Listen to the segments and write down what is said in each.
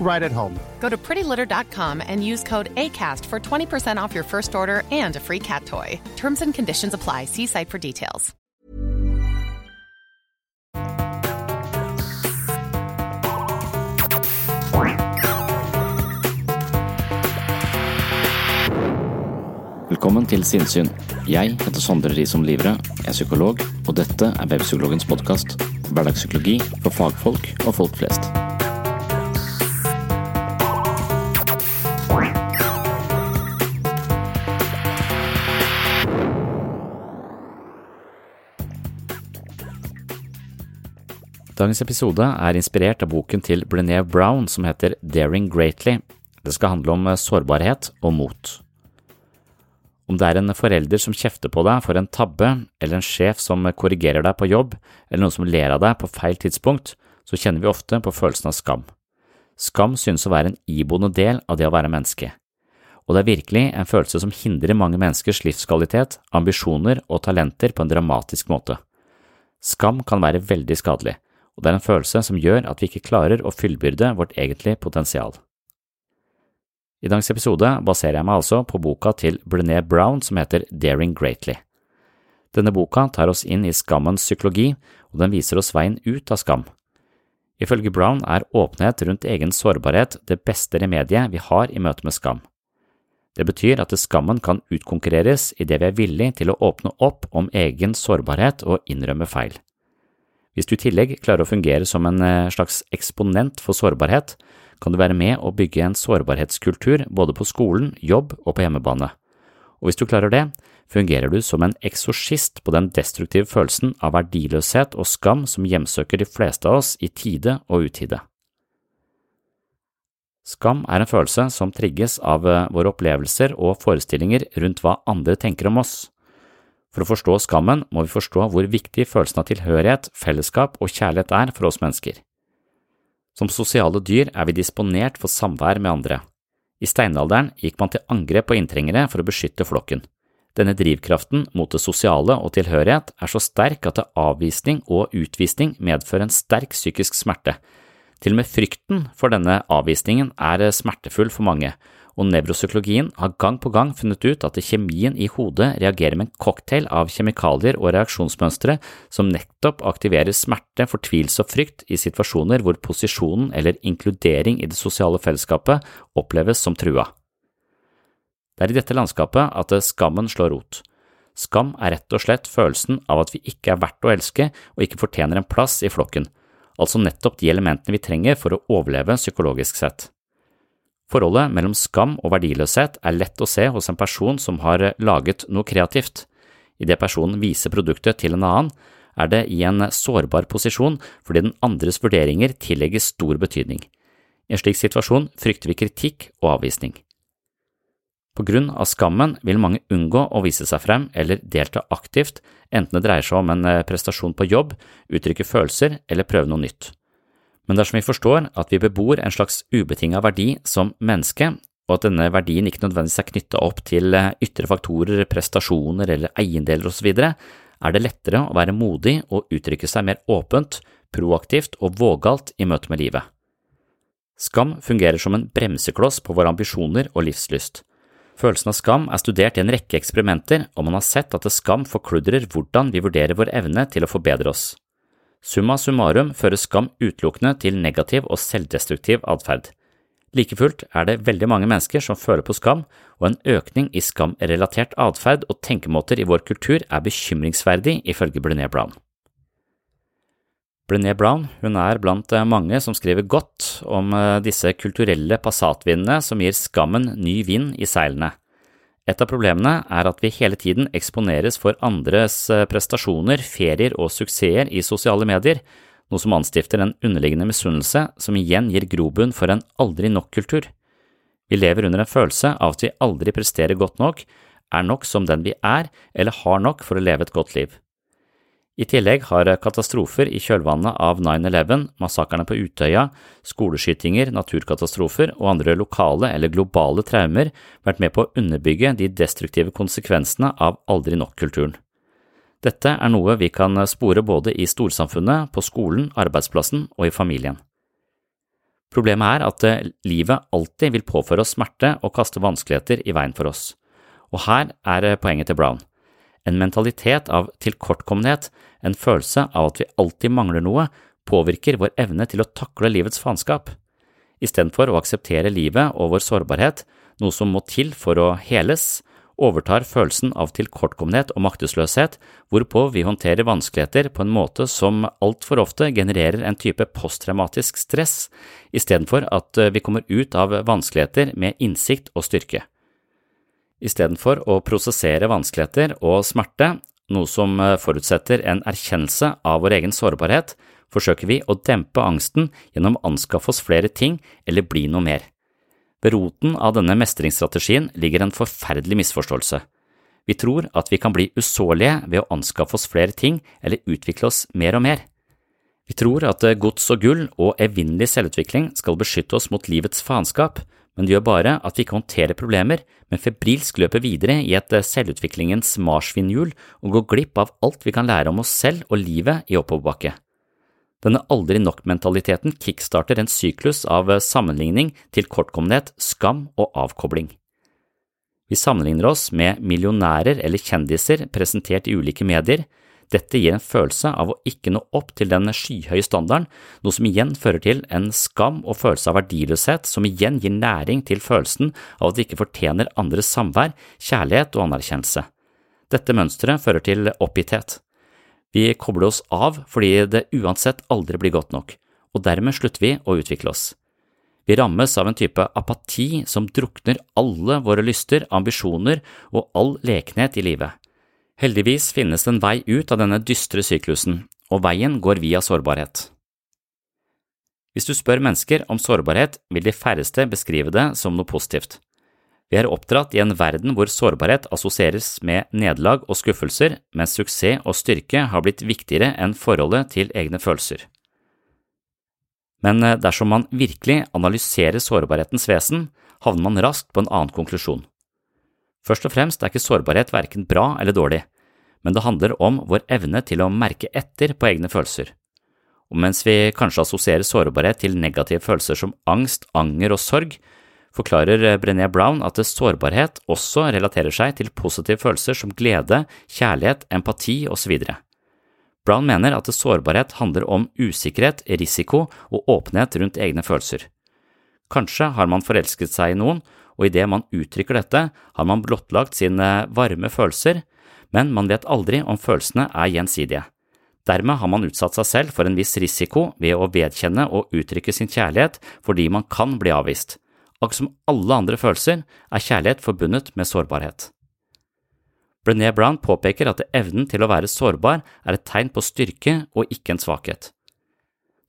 right at home. Go to prettylitter.com and use code ACAST for 20% off your first order and a free cat toy. Terms and conditions apply. See site for details. Velkommen til Sinnsyn. Jeg heter Sondre Risom Livre, er psykolog, og dette er Webpsykologens podkast. Hverdagspsykologi for fagfolk og folk flest. Dagens episode er inspirert av boken til Brené Brown som heter Daring Greatly. Det skal handle om sårbarhet og mot. Om det er en forelder som kjefter på deg for en tabbe, eller en sjef som korrigerer deg på jobb, eller noen som ler av deg på feil tidspunkt, så kjenner vi ofte på følelsen av skam. Skam synes å være en iboende del av det å være menneske, og det er virkelig en følelse som hindrer mange menneskers livskvalitet, ambisjoner og talenter på en dramatisk måte. Skam kan være veldig skadelig, og det er en følelse som gjør at vi ikke klarer å fyllbyrde vårt egentlige potensial. I dagens episode baserer jeg meg altså på boka til Brené Brown som heter Daring Greatly. Denne boka tar oss inn i skammens psykologi, og den viser oss veien ut av skam. Ifølge Brown er åpenhet rundt egen sårbarhet det beste remediet vi har i møte med skam. Det betyr at skammen kan utkonkurreres idet vi er villig til å åpne opp om egen sårbarhet og innrømme feil. Hvis du i tillegg klarer å fungere som en eh, slags eksponent for sårbarhet, kan du være med å bygge en sårbarhetskultur både på skolen, jobb og på hjemmebane. Og hvis du klarer det, fungerer du som en eksorsist på den destruktive følelsen av verdiløshet og skam som hjemsøker de fleste av oss i tide og utide. Skam er en følelse som trigges av eh, våre opplevelser og forestillinger rundt hva andre tenker om oss. For å forstå skammen må vi forstå hvor viktig følelsen av tilhørighet, fellesskap og kjærlighet er for oss mennesker. Som sosiale dyr er vi disponert for samvær med andre. I steinalderen gikk man til angrep på inntrengere for å beskytte flokken. Denne drivkraften mot det sosiale og tilhørighet er så sterk at avvisning og utvisning medfører en sterk psykisk smerte. Til og med frykten for denne avvisningen er smertefull for mange, og nevropsykologien har gang på gang funnet ut at kjemien i hodet reagerer med en cocktail av kjemikalier og reaksjonsmønstre som nettopp aktiverer smerte, fortvilelse og frykt i situasjoner hvor posisjonen eller inkludering i det sosiale fellesskapet oppleves som trua. Det er i dette landskapet at skammen slår rot. Skam er rett og slett følelsen av at vi ikke er verdt å elske og ikke fortjener en plass i flokken, altså nettopp de elementene vi trenger for å overleve psykologisk sett. Forholdet mellom skam og verdiløshet er lett å se hos en person som har laget noe kreativt. Idet personen viser produktet til en annen, er det i en sårbar posisjon fordi den andres vurderinger tillegges stor betydning. I en slik situasjon frykter vi kritikk og avvisning. På grunn av skammen vil mange unngå å vise seg frem eller delta aktivt, enten det dreier seg om en prestasjon på jobb, uttrykke følelser eller prøve noe nytt. Men dersom vi forstår at vi bebor en slags ubetinga verdi som menneske, og at denne verdien ikke nødvendigvis er knytta opp til eh, ytre faktorer, prestasjoner eller eiendeler osv., er det lettere å være modig og uttrykke seg mer åpent, proaktivt og vågalt i møte med livet. Skam fungerer som en bremsekloss på våre ambisjoner og livslyst. Følelsen av skam er studert i en rekke eksperimenter, og man har sett at skam forkludrer hvordan vi vurderer vår evne til å forbedre oss. Summa summarum fører skam utelukkende til negativ og selvdestruktiv atferd. Like fullt er det veldig mange mennesker som føler på skam, og en økning i skamrelatert atferd og tenkemåter i vår kultur er bekymringsverdig, ifølge Brené Brown. Brené Brown hun er blant eh, mange som skriver godt om eh, disse kulturelle passatvindene som gir skammen ny vind i seilene. Et av problemene er at vi hele tiden eksponeres for andres eh, prestasjoner, ferier og suksesser i sosiale medier, noe som anstifter en underliggende misunnelse som igjen gir grobunn for en aldri nok-kultur. Vi lever under en følelse av at vi aldri presterer godt nok, er nok som den vi er, eller har nok for å leve et godt liv. I tillegg har katastrofer i kjølvannet av 9-11, massakrene på Utøya, skoleskytinger, naturkatastrofer og andre lokale eller globale traumer vært med på å underbygge de destruktive konsekvensene av aldri nok-kulturen. Dette er noe vi kan spore både i storsamfunnet, på skolen, arbeidsplassen og i familien. Problemet er at livet alltid vil påføre oss smerte og kaste vanskeligheter i veien for oss, og her er poenget til Brown en mentalitet av tilkortkommenhet, en følelse av at vi alltid mangler noe, påvirker vår evne til å takle livets faenskap. Istedenfor å akseptere livet og vår sårbarhet, noe som må til for å heles, overtar følelsen av tilkortkommenhet og maktesløshet, hvorpå vi håndterer vanskeligheter på en måte som altfor ofte genererer en type posttraumatisk stress, istedenfor at vi kommer ut av vanskeligheter med innsikt og styrke. Istedenfor å prosessere vanskeligheter og smerte, noe som eh, forutsetter en erkjennelse av vår egen sårbarhet, forsøker vi å dempe angsten gjennom å anskaffe oss flere ting eller bli noe mer. Ved roten av denne mestringsstrategien ligger en forferdelig misforståelse. Vi tror at vi kan bli usårlige ved å anskaffe oss flere ting eller utvikle oss mer og mer. Vi tror at gods og gull og evinnelig selvutvikling skal beskytte oss mot livets faenskap, men det gjør bare at vi ikke håndterer problemer, men febrilsk løper videre i et eh, selvutviklingens marsvinhjul og går glipp av alt vi kan lære om oss selv og livet i oppoverbakke. Denne aldri nok-mentaliteten kickstarter en syklus av sammenligning sammenligning, tilkortkommenhet, skam og avkobling. Vi sammenligner oss med millionærer eller kjendiser presentert i ulike medier, dette gir en følelse av å ikke nå opp til den skyhøye standarden, noe som igjen fører til en skam og følelse av verdiløshet, som igjen gir næring til følelsen av at vi ikke fortjener andres samvær, kjærlighet og anerkjennelse. Dette mønsteret fører til oppgitthet. Vi kobler oss av fordi det uansett aldri blir godt nok, og dermed slutter vi å utvikle oss. Vi rammes av en type apati som drukner alle våre lyster, ambisjoner og all lekenhet i livet. Heldigvis finnes det en vei ut av denne dystre syklusen, og veien går via sårbarhet. Hvis du spør mennesker om sårbarhet, vil de færreste beskrive det som noe positivt. Vi er oppdratt i en verden hvor sårbarhet assosieres med nederlag og skuffelser, mens suksess og styrke har blitt viktigere enn forholdet til egne følelser. Men eh, dersom man virkelig analyserer sårbarhetens vesen, havner man raskt på en annen konklusjon. Først og fremst er ikke sårbarhet verken bra eller dårlig, men det handler om vår evne til å merke etter på egne følelser. Og mens vi kanskje assosierer sårbarhet til negative følelser som angst, anger og sorg, forklarer Brené Brown at sårbarhet også relaterer seg til positive følelser som glede, kjærlighet, empati osv. Brown mener at sårbarhet handler om usikkerhet, risiko og åpenhet rundt egne følelser. Kanskje har man forelsket seg i noen, og idet man uttrykker dette, har man blottlagt sine varme følelser, men man vet aldri om følelsene er gjensidige. Dermed har man utsatt seg selv for en viss risiko ved å vedkjenne og uttrykke sin kjærlighet fordi man kan bli avvist. Akkurat som alle andre følelser er kjærlighet forbundet med sårbarhet. Brené Brown påpeker at evnen til å være sårbar er et tegn på styrke og ikke en svakhet.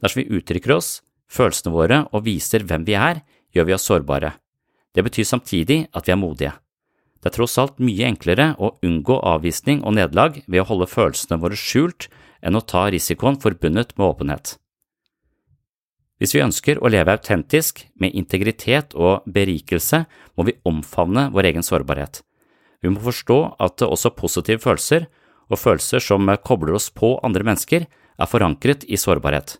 Dersom vi uttrykker oss, følelsene våre og viser hvem vi er, gjør vi oss sårbare. Det betyr samtidig at vi er modige. Det er tross alt mye enklere å unngå avvisning og nederlag ved å holde følelsene våre skjult enn å ta risikoen forbundet med åpenhet. Hvis vi ønsker å leve autentisk, med integritet og berikelse, må vi omfavne vår egen sårbarhet. Vi må forstå at også positive følelser, og følelser som kobler oss på andre mennesker, er forankret i sårbarhet.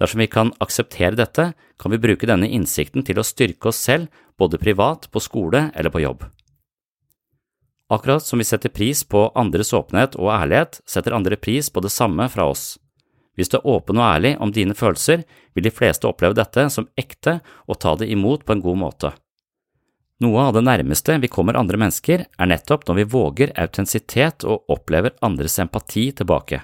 Dersom vi kan akseptere dette, kan vi bruke denne innsikten til å styrke oss selv både privat, på skole eller på jobb. Akkurat som vi setter pris på andres åpenhet og ærlighet, setter andre pris på det samme fra oss. Hvis du er åpen og ærlig om dine følelser, vil de fleste oppleve dette som ekte og ta det imot på en god måte. Noe av det nærmeste vi kommer andre mennesker, er nettopp når vi våger autentisitet og opplever andres empati tilbake.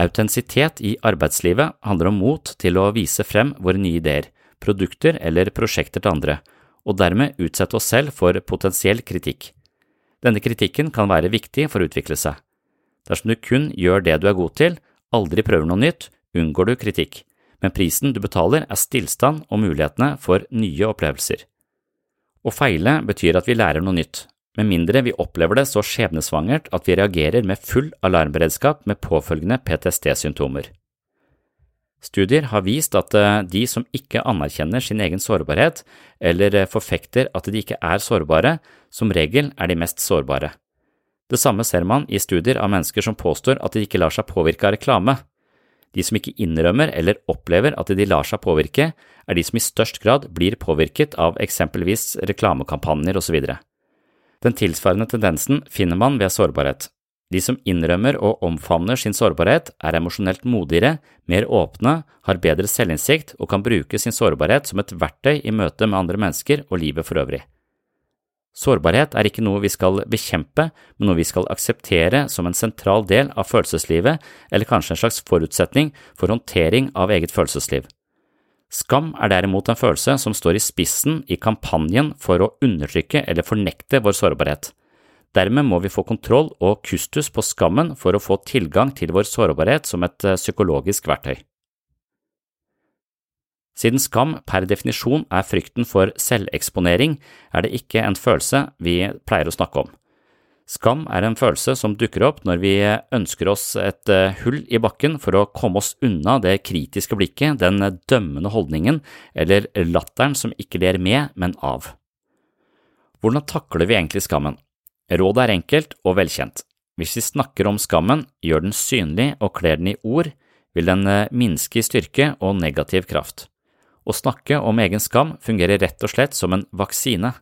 Autentisitet i arbeidslivet handler om mot til å vise frem våre nye ideer, produkter eller prosjekter til andre, og dermed utsette oss selv for potensiell kritikk. Denne kritikken kan være viktig for å utvikle seg. Dersom du kun gjør det du er god til, aldri prøver noe nytt, unngår du kritikk, men prisen du betaler er stillstand og mulighetene for nye opplevelser. Å feile betyr at vi lærer noe nytt, med mindre vi opplever det så skjebnesvangert at vi reagerer med full alarmberedskap med påfølgende PTSD-symptomer. Studier har vist at eh, de som ikke anerkjenner sin egen sårbarhet, eller eh, forfekter at de ikke er sårbare, som regel er de mest sårbare. Det samme ser man i studier av mennesker som påstår at de ikke lar seg påvirke av reklame. De som ikke innrømmer eller opplever at de lar seg påvirke, er de som i størst grad blir påvirket av eksempelvis reklamekampanjer osv. Den tilsvarende tendensen finner man ved sårbarhet. De som innrømmer og omfavner sin sårbarhet, er emosjonelt modigere, mer åpne, har bedre selvinnsikt og kan bruke sin sårbarhet som et verktøy i møte med andre mennesker og livet for øvrig. Sårbarhet er ikke noe vi skal bekjempe, men noe vi skal akseptere som en sentral del av følelseslivet, eller kanskje en slags forutsetning for håndtering av eget følelsesliv. Skam er derimot en følelse som står i spissen i kampanjen for å undertrykke eller fornekte vår sårbarhet. Dermed må vi få kontroll og kustus på skammen for å få tilgang til vår sårbarhet som et eh, psykologisk verktøy. Siden skam per definisjon er frykten for selveksponering, er det ikke en følelse vi pleier å snakke om. Skam er en følelse som dukker opp når vi ønsker oss et eh, hull i bakken for å komme oss unna det kritiske blikket, den dømmende holdningen eller latteren som ikke ler med, men av. Hvordan takler vi egentlig skammen? Rådet er enkelt og velkjent. Hvis vi snakker om skammen, gjør den synlig og kler den i ord, vil den eh, minske i styrke og negativ kraft. Å snakke om egen skam fungerer rett og slett som en vaksine.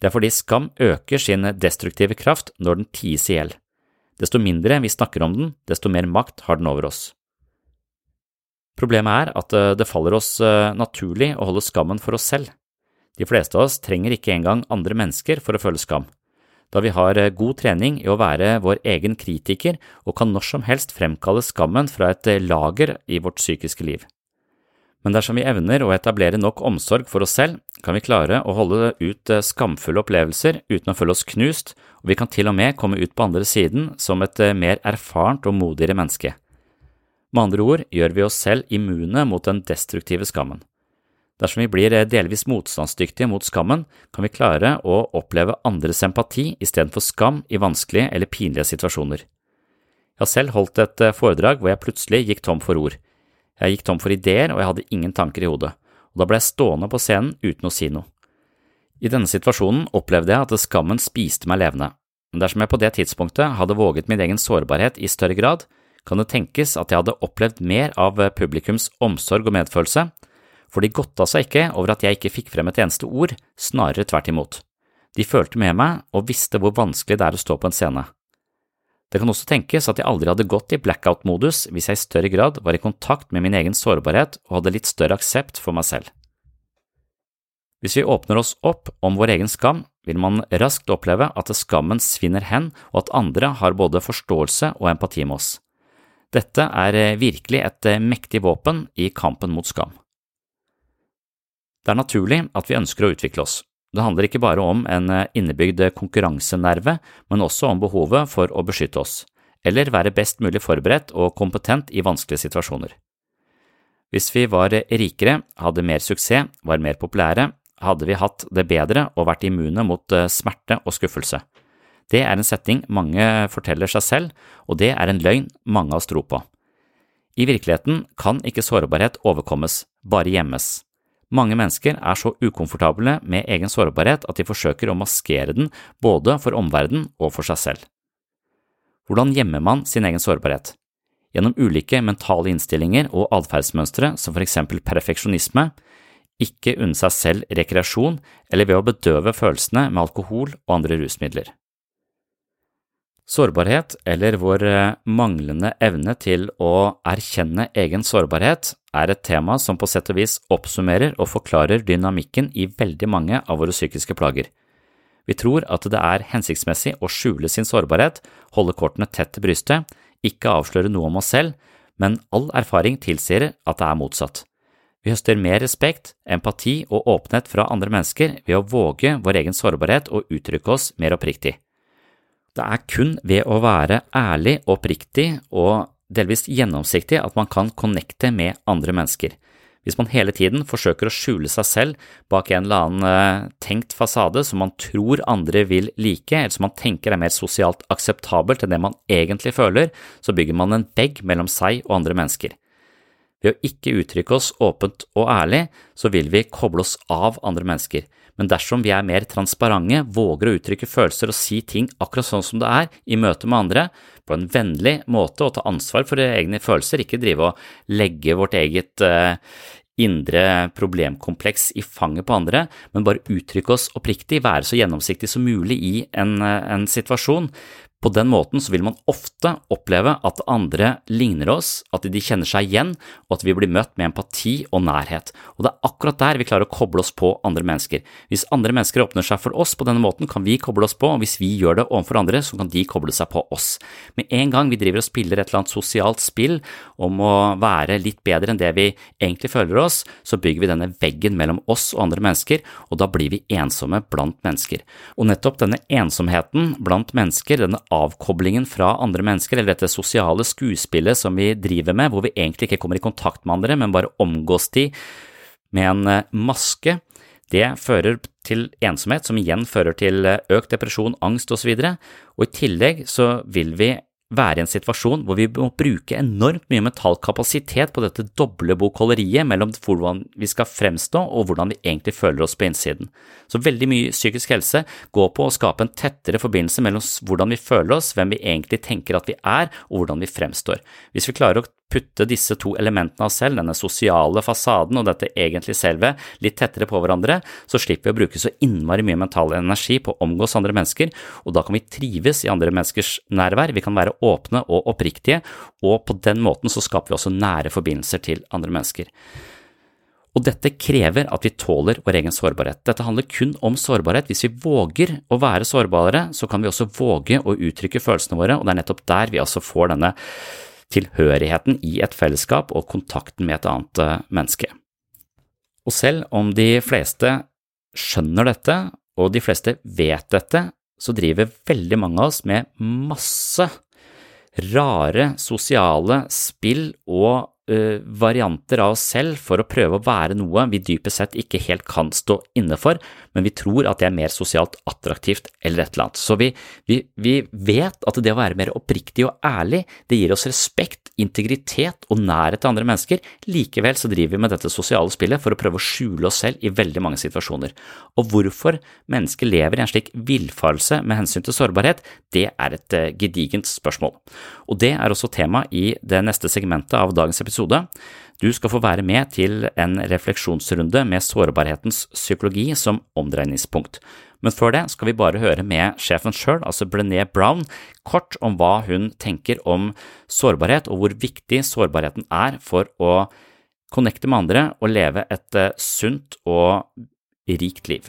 Det er fordi skam øker sin destruktive kraft når den ties i hjel. Desto mindre vi snakker om den, desto mer makt har den over oss. Problemet er at eh, det faller oss eh, naturlig å holde skammen for oss selv. De fleste av oss trenger ikke engang andre mennesker for å føle skam, da vi har eh, god trening i å være vår egen kritiker og kan når som helst fremkalle skammen fra et lager i vårt psykiske liv men dersom vi evner å etablere nok omsorg for oss selv, kan vi klare å holde ut eh, skamfulle opplevelser uten å føle oss knust, og vi kan til og med komme ut på andre siden som et eh, mer erfarent og modigere menneske. Med andre ord gjør vi oss selv immune mot den destruktive skammen. Dersom vi blir eh, delvis motstandsdyktige mot skammen, kan vi klare å oppleve andres empati istedenfor skam i vanskelige eller pinlige situasjoner. Jeg har selv holdt et foredrag hvor jeg plutselig gikk tom for ord. Jeg gikk tom for ideer, og jeg hadde ingen tanker i hodet, og da ble jeg stående på scenen uten å si noe. I denne situasjonen opplevde jeg at skammen spiste meg levende, men dersom jeg på det tidspunktet hadde våget min egen sårbarhet i større grad, kan det tenkes at jeg hadde opplevd mer av publikums omsorg og medfølelse, for de godta seg ikke over at jeg ikke fikk frem et eneste ord, snarere tvert imot. De følte med meg og visste hvor vanskelig det er å stå på en scene. Det kan også tenkes at jeg aldri hadde gått i blackout-modus hvis jeg i større grad var i kontakt med min egen sårbarhet og hadde litt større aksept for meg selv. Hvis vi åpner oss opp om vår egen skam, vil man raskt oppleve at skammen svinner hen og at andre har både forståelse og empati med oss. Dette er virkelig et mektig våpen i kampen mot skam. Det er naturlig at vi ønsker å utvikle oss, det handler ikke bare om en eh, innebygd konkurransenerve, men også om behovet for å beskytte oss, eller være best mulig forberedt og kompetent i vanskelige situasjoner. Hvis vi var rikere, hadde mer suksess, var mer populære, hadde vi hatt det bedre og vært immune mot eh, smerte og skuffelse. Det er en setning mange forteller seg selv, og det er en løgn mange av oss på. I virkeligheten kan ikke sårbarhet overkommes, bare gjemmes. Mange mennesker er så ukomfortable med egen sårbarhet at de forsøker å maskere den både for omverdenen og for seg selv. Hvordan gjemmer man sin egen sårbarhet? Gjennom ulike mentale innstillinger og atferdsmønstre som for eksempel perfeksjonisme, ikke unne seg selv rekreasjon eller ved å bedøve følelsene med alkohol og andre rusmidler. Sårbarhet, eller vår eh, manglende evne til å erkjenne egen sårbarhet, er et tema som på sett og vis oppsummerer og forklarer dynamikken i veldig mange av våre psykiske plager. Vi tror at det er hensiktsmessig å skjule sin sårbarhet, holde kortene tett til brystet, ikke avsløre noe om oss selv, men all erfaring tilsier at det er motsatt. Vi høster mer respekt, empati og åpenhet fra andre mennesker ved å våge vår egen sårbarhet og uttrykke oss mer oppriktig. Det er kun ved å være ærlig, oppriktig og delvis gjennomsiktig at man kan connecte med andre mennesker. Hvis man hele tiden forsøker å skjule seg selv bak en eller annen uh, tenkt fasade som man tror andre vil like, eller som man tenker er mer sosialt akseptabelt enn det man egentlig føler, så bygger man en vegg mellom seg og andre mennesker. Ved å ikke uttrykke oss åpent og ærlig, så vil vi koble oss av andre mennesker men dersom vi er mer transparente, våger å uttrykke følelser og si ting akkurat sånn som det er i møte med andre, på en vennlig måte og ta ansvar for egne følelser, ikke drive og legge vårt eget uh, indre problemkompleks i fanget på andre, men bare uttrykke oss oppriktig, være så gjennomsiktig som mulig i en, eh, en situasjon, på den måten så vil man ofte oppleve at andre ligner oss, at de kjenner seg igjen, og at vi blir møtt med empati og nærhet. Og det er akkurat der vi klarer å koble oss på andre mennesker. Hvis andre mennesker åpner seg for oss på denne måten, kan vi koble oss på, og hvis vi gjør det overfor andre, så kan de koble seg på oss. Med en gang vi driver og spiller et eller annet sosialt spill om å være litt bedre enn det vi egentlig føler oss, så bygger vi denne veggen mellom oss og andre mennesker, og da blir vi ensomme blant mennesker. Og nettopp denne ensomheten blant mennesker, denne avkoblingen fra andre mennesker, eller dette sosiale skuespillet som vi driver med, hvor vi egentlig ikke kommer i kontakt med andre, men bare omgås de med en eh, maske, det fører til ensomhet, som igjen fører til eh, økt depresjon, angst osv., og, og i tillegg så vil vi være i en situasjon hvor vi må bruke enormt mye mental kapasitet på dette doble bokholderiet mellom hvordan vi skal fremstå og hvordan vi egentlig føler oss på innsiden. Så veldig mye psykisk helse går på å skape en tettere forbindelse mellom hvordan vi føler oss, hvem vi egentlig tenker at vi er, og hvordan vi fremstår. Hvis vi klarer å putte disse to elementene av selv, denne sosiale fasaden og dette egentlige selvet, litt tettere på hverandre, så slipper vi å bruke så innmari mye mental energi på å omgås andre mennesker, og da kan vi trives i andre menneskers nærvær, vi kan være åpne og oppriktige, og på den måten så skaper vi også nære forbindelser til andre mennesker. Og dette krever at vi tåler vår egen sårbarhet. Dette handler kun om sårbarhet. Hvis vi våger å være sårbare, så kan vi også våge å uttrykke følelsene våre, og det er nettopp der vi altså får denne tilhørigheten i et fellesskap og kontakten med et annet eh, menneske. Og selv om de fleste skjønner dette, og de fleste vet dette, så driver veldig mange av oss med masse rare sosiale spill og uh, varianter av oss selv for å prøve å være noe vi dypest sett ikke helt kan stå inne for, men vi tror at det er mer sosialt attraktivt eller et eller annet. Så vi, vi, vi vet at det å være mer oppriktig og ærlig, det gir oss respekt, integritet og nærhet til andre mennesker. Likevel så driver vi med dette sosiale spillet for å prøve å skjule oss selv i veldig mange situasjoner. Og hvorfor mennesker lever i en slik villfarelse med hensyn til sårbarhet, det er et uh, gedigent spørsmål. Og det er også tema i det neste segmentet av dagens episode. Du skal få være med til en refleksjonsrunde med sårbarhetens psykologi som omdreiningspunkt. Men før det skal vi bare høre med sjefen sjøl, altså Brené Brown, kort om hva hun tenker om sårbarhet og hvor viktig sårbarheten er for å connecte med andre og leve et eh, sunt og rikt liv.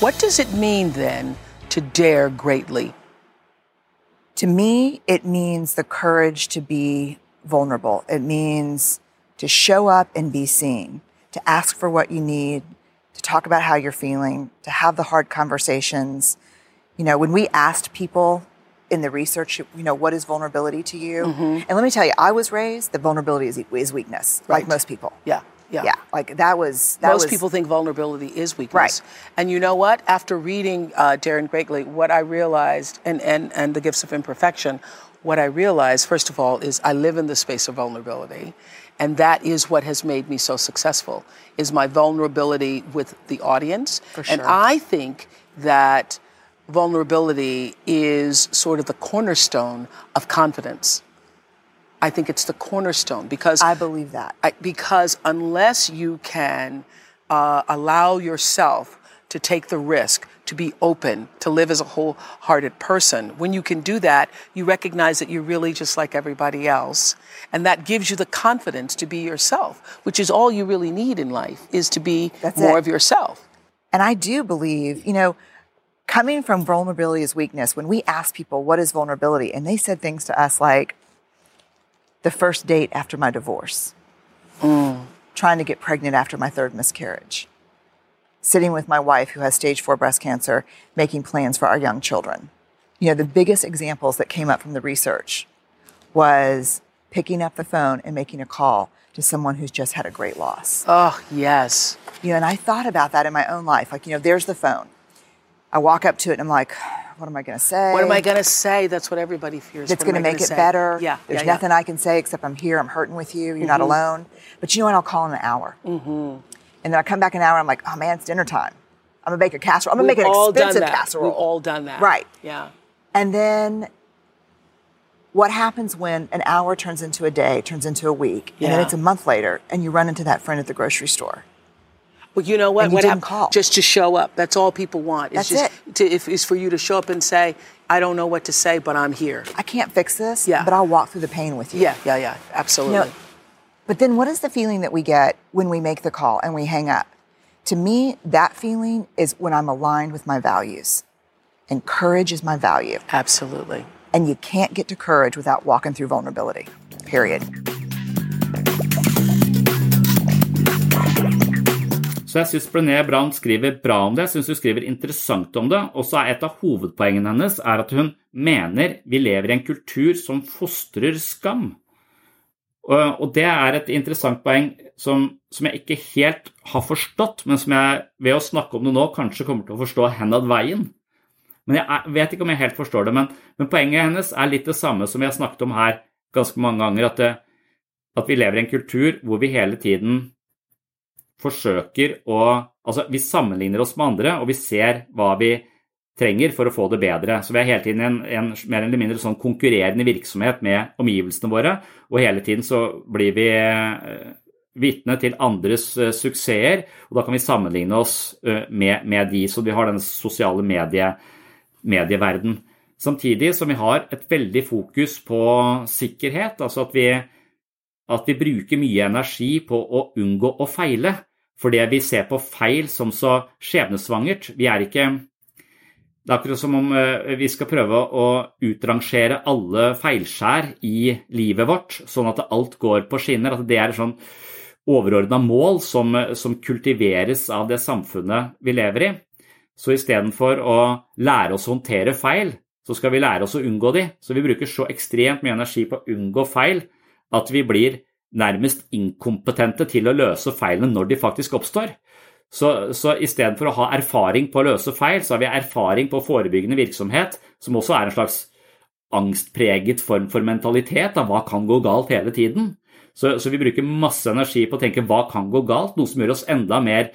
What does it mean then to dare greatly? To me, it means the courage to be vulnerable. It means to show up and be seen, to ask for what you need, to talk about how you're feeling, to have the hard conversations. You know, when we asked people in the research, you know, what is vulnerability to you? Mm-hmm. And let me tell you, I was raised that vulnerability is, is weakness, like most people. Yeah, yeah. Yeah, like that was that Most was, people think vulnerability is weakness. Right. And you know what? After reading uh, Darren Greatly, what I realized, and, and, and The Gifts of Imperfection, what I realized, first of all, is I live in the space of vulnerability. And that is what has made me so successful, is my vulnerability with the audience. For And. I think that vulnerability is sort of the cornerstone of confidence. I think it's the cornerstone because I believe that. I, because unless you can uh, allow yourself to take the risk, to be open, to live as a wholehearted person, when you can do that, you recognize that you're really just like everybody else. And that gives you the confidence to be yourself, which is all you really need in life, is to be That's more it. of yourself. And I do believe, you know, coming from vulnerability is weakness, when we ask people, what is vulnerability? And they said things to us like, the first date after my divorce, mm. trying to get pregnant after my third miscarriage, sitting with my wife who has stage four breast cancer, making plans for our young children. You know, the biggest examples that came up from the research was picking up the phone and making a call to someone who's just had a great loss. Oh, yes. You know, and I thought about that in my own life. Like, you know, there's the phone. I walk up to it and I'm like, what am I going to say? What am I going to say? That's what everybody fears. That's What going to make it say? better. Yeah. There's yeah, yeah. nothing I can say except I'm here. I'm hurting with you. You're not alone. But you know what? I'll call in an hour. Mm-hmm. And then I come back an hour. I'm like, oh man, it's dinner time. I'm gonna make a casserole. I'm gonna make an expensive casserole. We've all done that. Right. Yeah. And then what happens when an hour turns into a day, turns into a week, yeah. and then it's a month later, and you run into that friend at the grocery store? Well, you know what? And you what didn't call. Just to show up. That's all people want. It's That's just To, if, is for you to show up and say, "I don't know what to say, but I'm here." I can't fix this, Yeah. but I'll walk through the pain with you. Yeah, yeah, yeah. Absolutely. You know, but then what is the feeling that we get when we make the call and we hang up? To me, that feeling is when I'm aligned with my values. And courage is my value. Absolutely. And you can't get to courage without walking through vulnerability. Period. Så jeg syns Brené Brown skriver bra om det, jeg syns hun skriver interessant om det. Og så er et av hovedpoengene hennes er at hun mener vi lever i en kultur som fostrer skam. Og det er et interessant poeng som, som jeg ikke helt har forstått, men som jeg ved å snakke om det nå kanskje kommer til å forstå henad veien. Men jeg vet ikke om jeg helt forstår det. Men, men poenget hennes er litt det samme som vi har snakket om her ganske mange ganger. At, det, at vi lever i en kultur hvor vi hele tiden forsøker å Altså, vi sammenligner oss med andre, og vi ser hva vi trenger for å få det bedre. Så vi er hele tiden i en, en mer eller mindre sånn konkurrerende virksomhet med omgivelsene våre, og hele tiden så blir vi eh, vitne til andres eh, suksesser, og da kan vi sammenligne oss eh, med, med de, så vi har den sosiale medie, medieverden. Samtidig som vi har et veldig fokus på sikkerhet, altså at vi, at vi bruker mye energi på å unngå å feile. Fordi vi ser på feil som så skjebnesvangert. Vi er ikke Det er akkurat som om eh, vi skal prøve å utrangere alle feilskjær i livet vårt, sånn at alt går på skinner. At det er et sånn overordna mål som, som kultiveres av det samfunnet vi lever i. Så istedenfor å lære oss å håndtere feil, så skal vi lære oss å unngå de. Så vi bruker så ekstremt mye energi på å unngå feil at vi blir nærmest inkompetente til å løse feilene når de faktisk oppstår. Så, så istedenfor å ha erfaring på å løse feil, så har vi erfaring på forebyggende virksomhet, som også er en slags angstpreget form for mentalitet. Da. Hva kan gå galt hele tiden? Så, så, vi bruker masse energi på å tenke hva kan gå galt, noe som gjør oss enda mer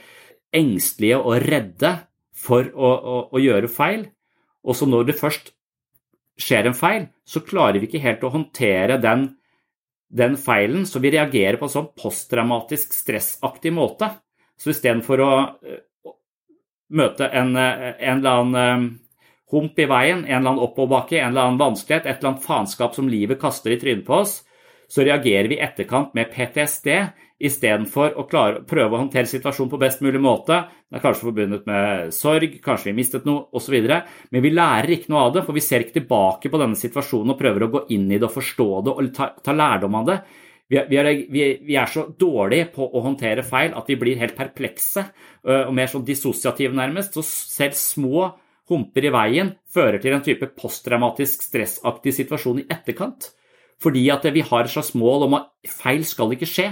engstelige og redde for å, å, å gjøre feil. Og så når det først skjer en feil, så klarer vi ikke helt å håndtere den, den feilen, så vi reagerer på en sånn posttraumatisk stressaktig måte. Så istedenfor å møte en, en, eller annen hump i veien, en eller annen oppoverbakke, en eller annen vanskelighet, et eller annet faenskap som livet kaster i trynet på oss, så reagerer vi i etterkant med PTSD istedenfor å klare, prøve å håndtere situasjonen på best mulig måte. Det er kanskje forbundet med sorg, kanskje vi mistet noe osv. Men vi lærer ikke noe av det, for vi ser ikke tilbake på denne situasjonen og prøver å gå inn i det og forstå det og ta, ta lærdom av det. Vi er, vi, er, vi er, så dårlige på å håndtere feil at vi blir helt perplekse og mer sånn dissosiative, nærmest. Så selv små humper i veien fører til en type posttraumatisk stressaktig situasjon i etterkant. Fordi at vi har et slags mål om at feil skal ikke skje.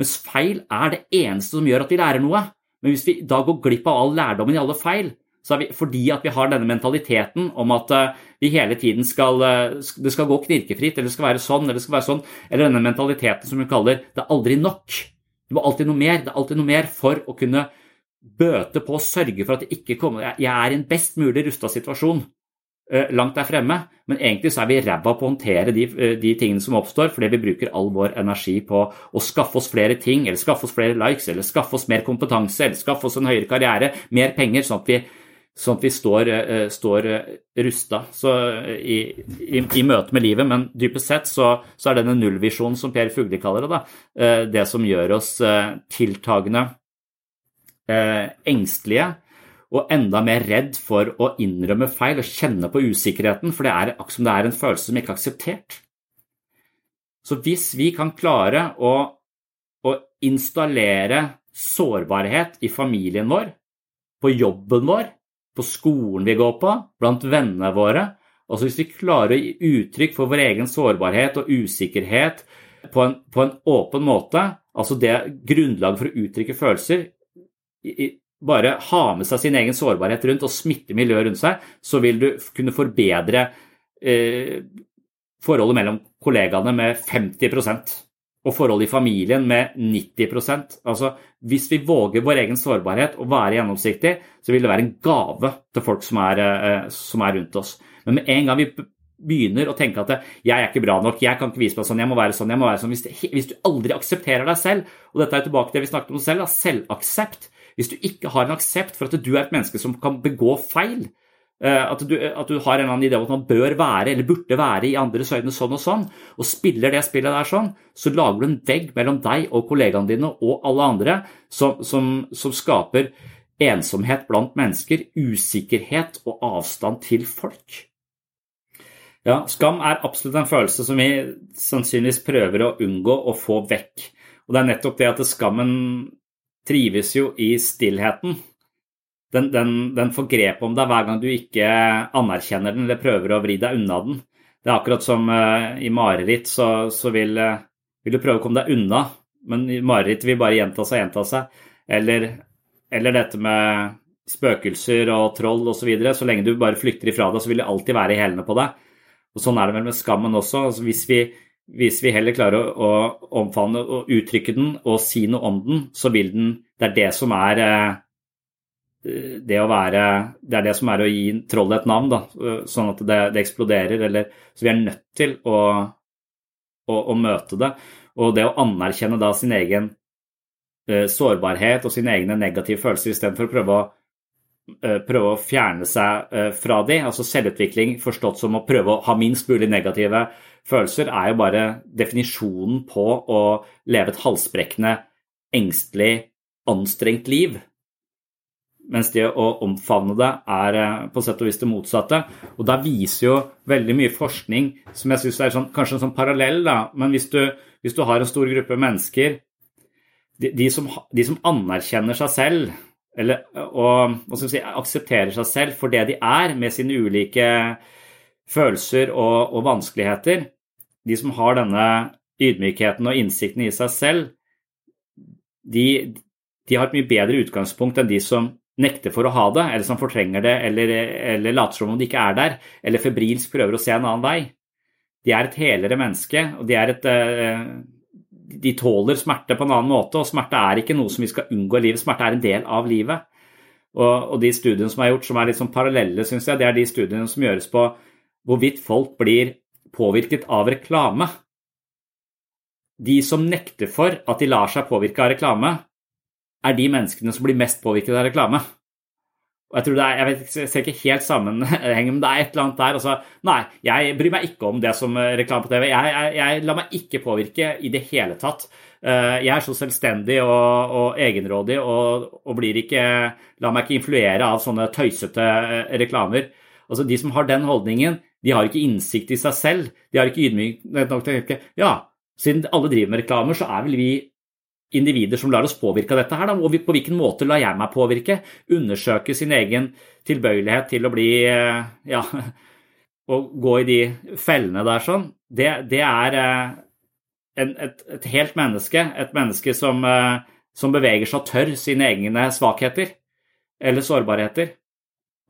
Mens feil er det eneste som gjør at vi lærer noe. Men hvis vi da går glipp av all lærdommen i alle feil, så er vi, fordi at vi har denne mentaliteten om at uh, vi hele tiden skal uh, Det skal gå knirkefritt, eller det skal være sånn, eller det skal være sånn, eller denne mentaliteten som hun kaller 'det er aldri nok'. Det må alltid noe mer, det er alltid noe mer for å kunne bøte på og sørge for at det ikke kommer Jeg er i en best mulig rusta situasjon langt der fremme, men egentlig så er vi ræva på å håndtere de, de, tingene som oppstår, fordi vi bruker all vår energi på å skaffe oss flere ting, eller skaffe oss flere likes, eller skaffe oss mer kompetanse, eller skaffe oss en høyere karriere, mer penger, sånn at vi sånn at vi står, uh, står rusta i, i, i, møte med livet. Men dypest sett så, så er denne nullvisjonen, som Per Fugli kaller det, da, det som gjør oss tiltagende engstelige og enda mer redd for å innrømme feil og kjenne på usikkerheten, for det er akkurat som det er en følelse som ikke er akseptert. Så hvis vi kan klare å, å installere sårbarhet i familien vår, på jobben vår, på skolen vi går på, blant vennene våre. Altså Hvis vi klarer å gi uttrykk for vår egen sårbarhet og usikkerhet på en, på en åpen måte, altså det grunnlaget for å uttrykke følelser Bare ha med seg sin egen sårbarhet rundt og smitte miljøet rundt seg, så vil du kunne forbedre eh, forholdet mellom kollegaene med 50% og forholdet i familien med 90% Altså, Hvis vi våger vår egen sårbarhet og være gjennomsiktig, så vil det være en gave til folk som er, eh, som er rundt oss. Men med en gang vi begynner å tenke at 'jeg er ikke bra nok, jeg kan ikke vise meg sånn, jeg må være sånn', jeg må være sånn. Hvis, du aldri aksepterer deg selv, og dette er tilbake til det vi snakket om selv, da, selvaksept Hvis du ikke har en aksept for at du er et menneske som kan begå feil, Eh, at du, at du, har en eller annen idé om at man bør være eller burde være i andres øyne sånn og sånn, og spiller det spillet der sånn, så lager du en vegg mellom deg og kollegaene dine og alle andre som, som, som skaper ensomhet blant mennesker, usikkerhet og avstand til folk. Ja, skam er absolutt en følelse som vi sannsynligvis prøver å unngå å få vekk. Og det er nettopp det at skammen trives jo i stillheten den, den, den får grep om deg hver gang du ikke anerkjenner den eller prøver å vri deg unna den. Det er akkurat som uh, i mareritt, så, så vil, uh, vil, du prøve å komme deg unna, men i mareritt vil bare gjenta seg og gjenta seg. Eller, eller, dette med spøkelser og troll osv. Så, videre. så lenge du bare flykter ifra det, så vil det alltid være i hælene på deg. Og Sånn er det vel med skammen også. Altså, hvis, vi, hvis, vi, heller klarer å, å omfavne og uttrykke den og si noe om den, så vil den Det er det som er uh, det å være Det er det som er å gi trollet et navn, da, sånn at det, det eksploderer. Eller, så vi er nødt til å, å, å, møte det. Og det å anerkjenne da sin egen uh, sårbarhet og sine egne negative følelser istedenfor å prøve å, prøve å fjerne seg uh, fra de, altså selvutvikling forstått som å prøve å ha minst mulig negative følelser, er jo bare definisjonen på å leve et halsbrekkende, engstelig, anstrengt liv. Mens det å omfavne det er eh, på sett og vis det motsatte. Og da viser jo veldig mye forskning som jeg syns er sånn, kanskje en sånn parallell, da. Men hvis du, hvis du, har en stor gruppe mennesker, de, de, som, de som, anerkjenner seg selv eller, og, og si, aksepterer seg selv for det de er, med sine ulike følelser og, og vanskeligheter, de som har denne ydmykheten og innsikten i seg selv, de, de har et mye bedre utgangspunkt enn de som nekter for å ha det, eller som fortrenger det, eller, eller later som om det ikke er der, eller febrilsk prøver å se en annen vei. De er et helere menneske, og de, er et, eh, de tåler smerte på en annen måte. Og smerte er ikke noe som vi skal unngå i livet, smerte er en del av livet. Og, og de studiene som er gjort som er litt sånn parallelle, syns jeg, det er de studiene som gjøres på hvorvidt folk blir påvirket av reklame. De som nekter for at de lar seg påvirke av reklame, er de menneskene som blir mest påvirket av reklame. Og Jeg tror det er, jeg, vet, jeg ser ikke helt sammenhengen, men det er et eller annet der. Altså, nei, jeg bryr meg ikke om det som eh, reklame på TV. Jeg, jeg, jeg lar meg ikke påvirke i det hele tatt. Eh, jeg er så selvstendig og, og egenrådig og, og, blir ikke lar meg ikke influere av sånne tøysete eh, reklamer. Altså, De som har den holdningen, de har ikke innsikt i seg selv. De har ikke ydmykhet nok til å tenke ja, siden alle driver med reklamer, så er vel vi individer som lar oss påvirke av dette her, da, og på hvilken måte lar jeg meg påvirke? Undersøke sin egen tilbøyelighet til å bli eh, ja, å gå i de fellene der sånn, det, det er eh, en, et, et, helt menneske. Et menneske som, eh, som beveger seg og tør sine egne svakheter eller sårbarheter.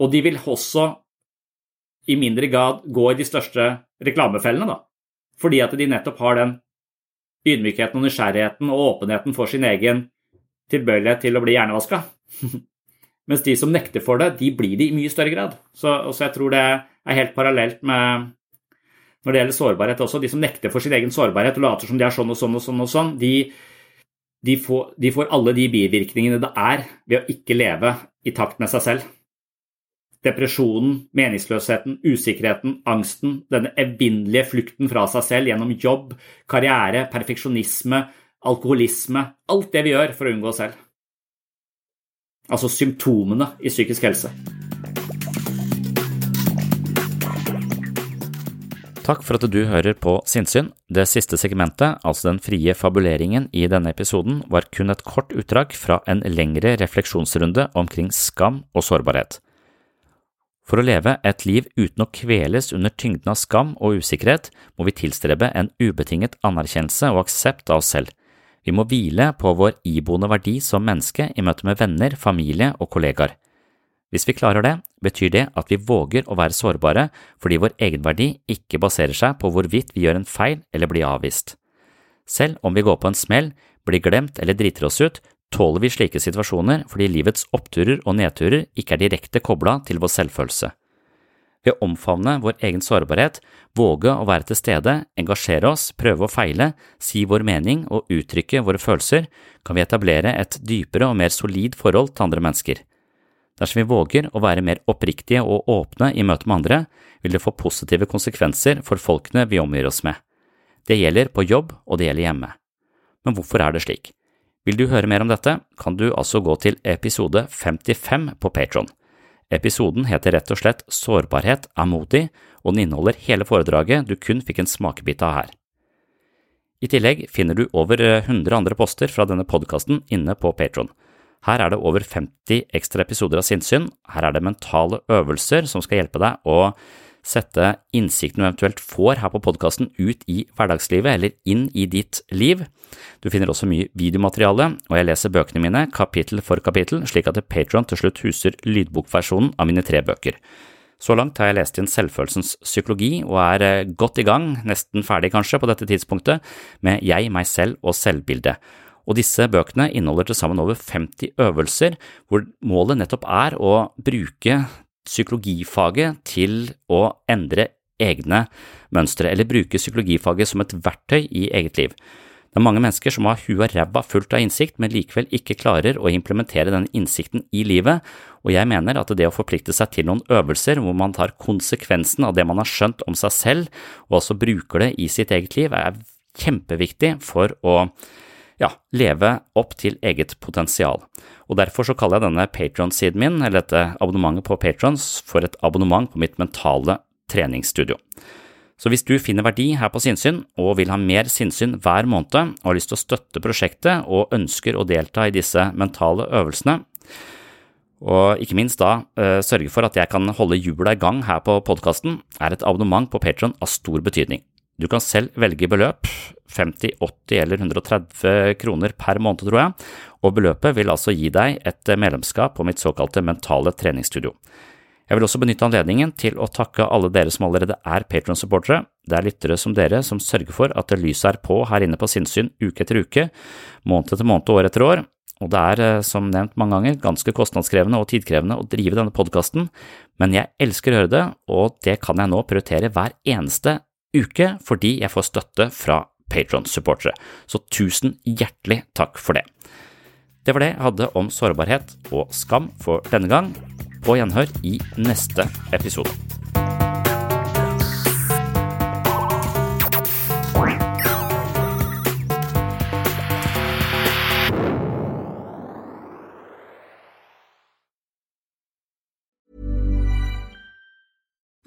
Og de vil også i mindre grad gå i de største reklamefellene, da. Fordi at de nettopp har den ydmykheten og nysgjerrigheten og åpenheten for sin egen tilbøyelighet til å bli hjernevaska. Mens de som nekter for det, de blir det i mye større grad. Så, så, jeg tror det er helt parallelt med når det gjelder sårbarhet også. De som nekter for sin egen sårbarhet og later som de er sånn og sånn og sånn, og sånn, de, de, får, de får alle de bivirkningene det er ved å ikke leve i takt med seg selv. Depresjonen, meningsløsheten, usikkerheten, angsten, denne evinnelige flukten fra seg selv gjennom jobb, karriere, perfeksjonisme, alkoholisme Alt det vi gjør for å unngå oss selv. Altså symptomene i psykisk helse. Takk for at du hører på Sinnsyn. Det siste segmentet, altså den frie fabuleringen i denne episoden, var kun et kort utdrag fra en lengre refleksjonsrunde omkring skam og sårbarhet. For å leve et liv uten å kveles under tyngden av skam og usikkerhet, må vi tilstrebe en ubetinget anerkjennelse og aksept av oss selv. Vi må hvile på vår iboende verdi som menneske i møte med venner, familie og kollegaer. Hvis vi klarer det, betyr det at vi våger å være sårbare fordi vår egenverdi ikke baserer seg på hvorvidt vi gjør en feil eller blir avvist. Selv om vi går på en smell, blir glemt eller driter oss ut, tåler vi slike situasjoner fordi livets oppturer og nedturer ikke er direkte kobla til vår selvfølelse. Ved å omfavne vår egen sårbarhet, våge å være til stede, engasjere oss, prøve å feile, si vår mening og uttrykke våre følelser, kan vi etablere et dypere og mer solid forhold til andre mennesker. Dersom vi våger å være mer oppriktige og åpne i møte med andre, vil det få positive konsekvenser for folkene vi omgir oss med. Det gjelder på jobb, og det gjelder hjemme. Men hvorfor er det slik? Vil du høre mer om dette, kan du altså gå til episode 55 på Patron. Episoden heter rett og slett Sårbarhet er modig, og den inneholder hele foredraget du kun fikk en smakebit av her. I tillegg finner du over 100 andre poster fra denne podkasten inne på Patron. Her er det over 50 ekstra episoder av sinnssyn, her er det mentale øvelser som skal hjelpe deg å sette innsikten du eventuelt får her på podkasten ut i hverdagslivet eller inn i ditt liv. Du finner også mye videomateriale, og jeg leser bøkene mine kapittel for kapittel, slik at Patron til slutt huser lydbokversjonen av mine tre bøker. Så langt har jeg lest inn selvfølelsens psykologi og er eh, godt i gang, nesten ferdig kanskje på dette tidspunktet, med jeg, meg selv og selvbildet. Og disse bøkene inneholder til sammen over 50 øvelser, hvor målet nettopp er å bruke psykologifaget til å endre egne mønstre, eller bruke psykologifaget som et verktøy i eget liv. Det er mange mennesker som har huet og ræva fullt av innsikt, men likevel ikke klarer å implementere den innsikten i livet, og jeg mener at det å forplikte seg til noen øvelser hvor man tar konsekvensen av det man har skjønt om seg selv, og også bruker det i sitt eget liv, er kjempeviktig for å ja, leve opp til eget potensial. Og Derfor så kaller jeg denne Patron-siden min, eller dette abonnementet på Patrons, for et abonnement på mitt mentale treningsstudio. Så hvis du finner verdi her på sinnssyn og vil ha mer sinnssyn hver måned og har lyst til å støtte prosjektet og ønsker å delta i disse mentale øvelsene, og ikke minst da uh, sørge for at jeg kan holde hjula i gang her på podkasten, er et abonnement på Patron av stor betydning. Du kan selv velge beløp, 50, 80 eller 130 kroner per måned, tror jeg, og beløpet vil altså gi deg et medlemskap på mitt såkalte mentale treningsstudio. Jeg vil også benytte anledningen til å takke alle dere som allerede er Patron-supportere. Det er lyttere som dere som sørger for at lyset er på her inne på sinnssyn uke etter uke, måned etter måned og år etter år, og det er, eh, som nevnt mange ganger, ganske kostnadskrevende og tidkrevende å drive denne podkasten, men jeg elsker å høre det, og det kan jeg nå prioritere hver eneste uke fordi jeg får støtte fra Patron-supportere, så tusen hjertelig takk for det. Det var det jeg hadde om sårbarhet og skam for denne gang. På gjenhør i neste episode.